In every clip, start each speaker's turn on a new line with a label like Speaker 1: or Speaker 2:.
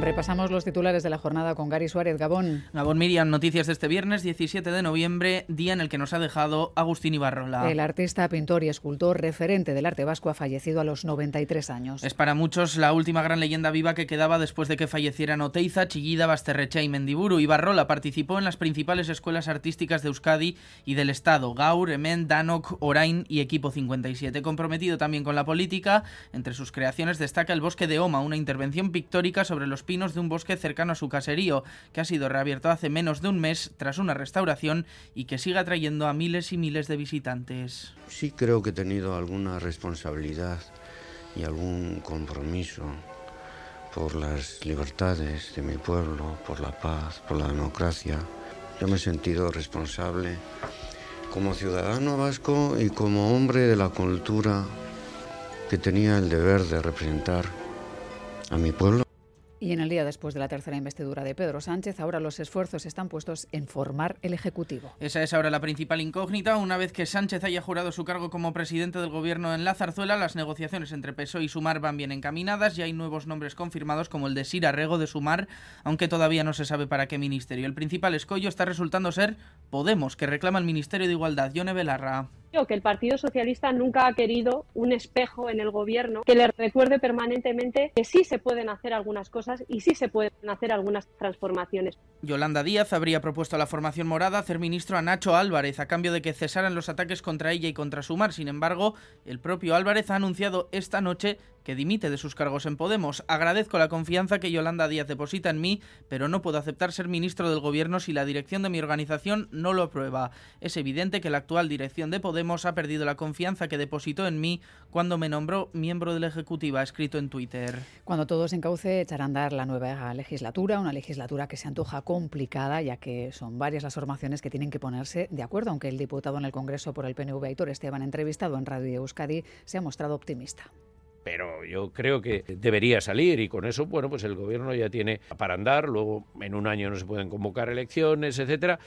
Speaker 1: Repasamos los titulares de la jornada con Gary Suárez Gabón.
Speaker 2: Gabón Miriam, noticias de este viernes 17 de noviembre, día en el que nos ha dejado Agustín Ibarrola.
Speaker 1: El artista, pintor y escultor referente del arte vasco ha fallecido a los 93 años.
Speaker 2: Es para muchos la última gran leyenda viva que quedaba después de que fallecieran Oteiza, Chillida, Basterrecha y Mendiburu. Ibarrola participó en las principales escuelas artísticas de Euskadi y del Estado, Gaur, Emen, Danok, Orain y Equipo 57. Comprometido también con la política, entre sus creaciones destaca el Bosque de Oma, una intervención pictórica sobre los pinos de un bosque cercano a su caserío, que ha sido reabierto hace menos de un mes tras una restauración y que sigue atrayendo a miles y miles de visitantes.
Speaker 3: Sí creo que he tenido alguna responsabilidad y algún compromiso por las libertades de mi pueblo, por la paz, por la democracia. Yo me he sentido responsable como ciudadano vasco y como hombre de la cultura que tenía el deber de representar a mi pueblo.
Speaker 1: Y en el día después de la tercera investidura de Pedro Sánchez, ahora los esfuerzos están puestos en formar el Ejecutivo.
Speaker 2: Esa es ahora la principal incógnita. Una vez que Sánchez haya jurado su cargo como presidente del gobierno en la zarzuela, las negociaciones entre PSOE y Sumar van bien encaminadas y hay nuevos nombres confirmados como el de Sira Rego de Sumar, aunque todavía no se sabe para qué ministerio. El principal escollo está resultando ser Podemos, que reclama el Ministerio de Igualdad. Yone Belarra
Speaker 4: que el Partido Socialista nunca ha querido un espejo en el gobierno que le recuerde permanentemente que sí se pueden hacer algunas cosas y sí se pueden hacer algunas transformaciones.
Speaker 2: Yolanda Díaz habría propuesto a la formación morada hacer ministro a Nacho Álvarez a cambio de que cesaran los ataques contra ella y contra Sumar. Sin embargo, el propio Álvarez ha anunciado esta noche que dimite de sus cargos en Podemos. Agradezco la confianza que Yolanda Díaz deposita en mí, pero no puedo aceptar ser ministro del Gobierno si la dirección de mi organización no lo aprueba. Es evidente que la actual dirección de Podemos ha perdido la confianza que depositó en mí cuando me nombró miembro de la Ejecutiva, escrito en Twitter.
Speaker 1: Cuando todo se encauce, echará a andar la nueva legislatura, una legislatura que se antoja complicada, ya que son varias las formaciones que tienen que ponerse de acuerdo, aunque el diputado en el Congreso por el PNV, Aitor Esteban, entrevistado en Radio Euskadi, se ha mostrado optimista.
Speaker 5: Pero yo creo que debería salir y con eso, bueno, pues el gobierno ya tiene para andar, luego en un año no se pueden convocar elecciones, etcétera,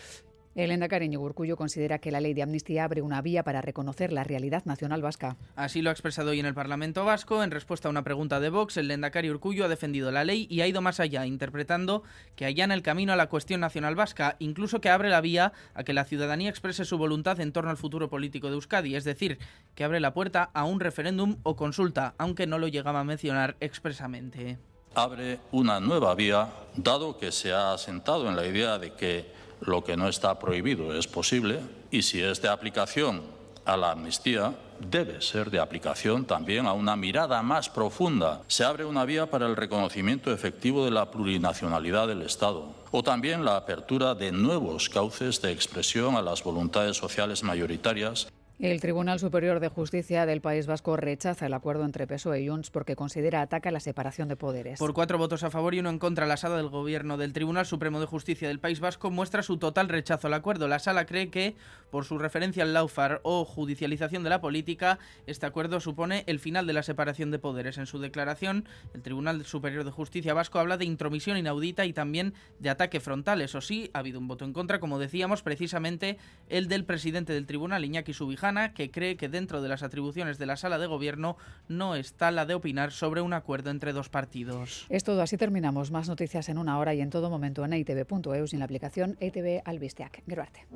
Speaker 1: el Endacari Urcullo considera que la ley de amnistía abre una vía para reconocer la realidad nacional vasca.
Speaker 2: Así lo ha expresado hoy en el Parlamento Vasco. En respuesta a una pregunta de Vox, el Endacari Urcullo ha defendido la ley y ha ido más allá, interpretando que allana el camino a la cuestión nacional vasca, incluso que abre la vía a que la ciudadanía exprese su voluntad en torno al futuro político de Euskadi, es decir, que abre la puerta a un referéndum o consulta, aunque no lo llegaba a mencionar expresamente.
Speaker 6: Abre una nueva vía, dado que se ha asentado en la idea de que lo que no está prohibido es posible y si es de aplicación a la amnistía, debe ser de aplicación también a una mirada más profunda. Se abre una vía para el reconocimiento efectivo de la plurinacionalidad del Estado o también la apertura de nuevos cauces de expresión a las voluntades sociales mayoritarias
Speaker 1: el Tribunal Superior de Justicia del País Vasco rechaza el acuerdo entre PSOE y Junts porque considera ataca la separación de poderes.
Speaker 2: Por cuatro votos a favor y uno en contra, la sala del Gobierno del Tribunal Supremo de Justicia del País Vasco muestra su total rechazo al acuerdo. La sala cree que, por su referencia al laufar o judicialización de la política, este acuerdo supone el final de la separación de poderes. En su declaración, el Tribunal Superior de Justicia Vasco habla de intromisión inaudita y también de ataque frontal. Eso sí, ha habido un voto en contra, como decíamos, precisamente el del presidente del tribunal, Iñaki Que cree que dentro de las atribuciones de la sala de gobierno no está la de opinar sobre un acuerdo entre dos partidos.
Speaker 1: Es todo, así terminamos. Más noticias en una hora y en todo momento en itv.eus y en la aplicación ITV Albisteac. Gracias.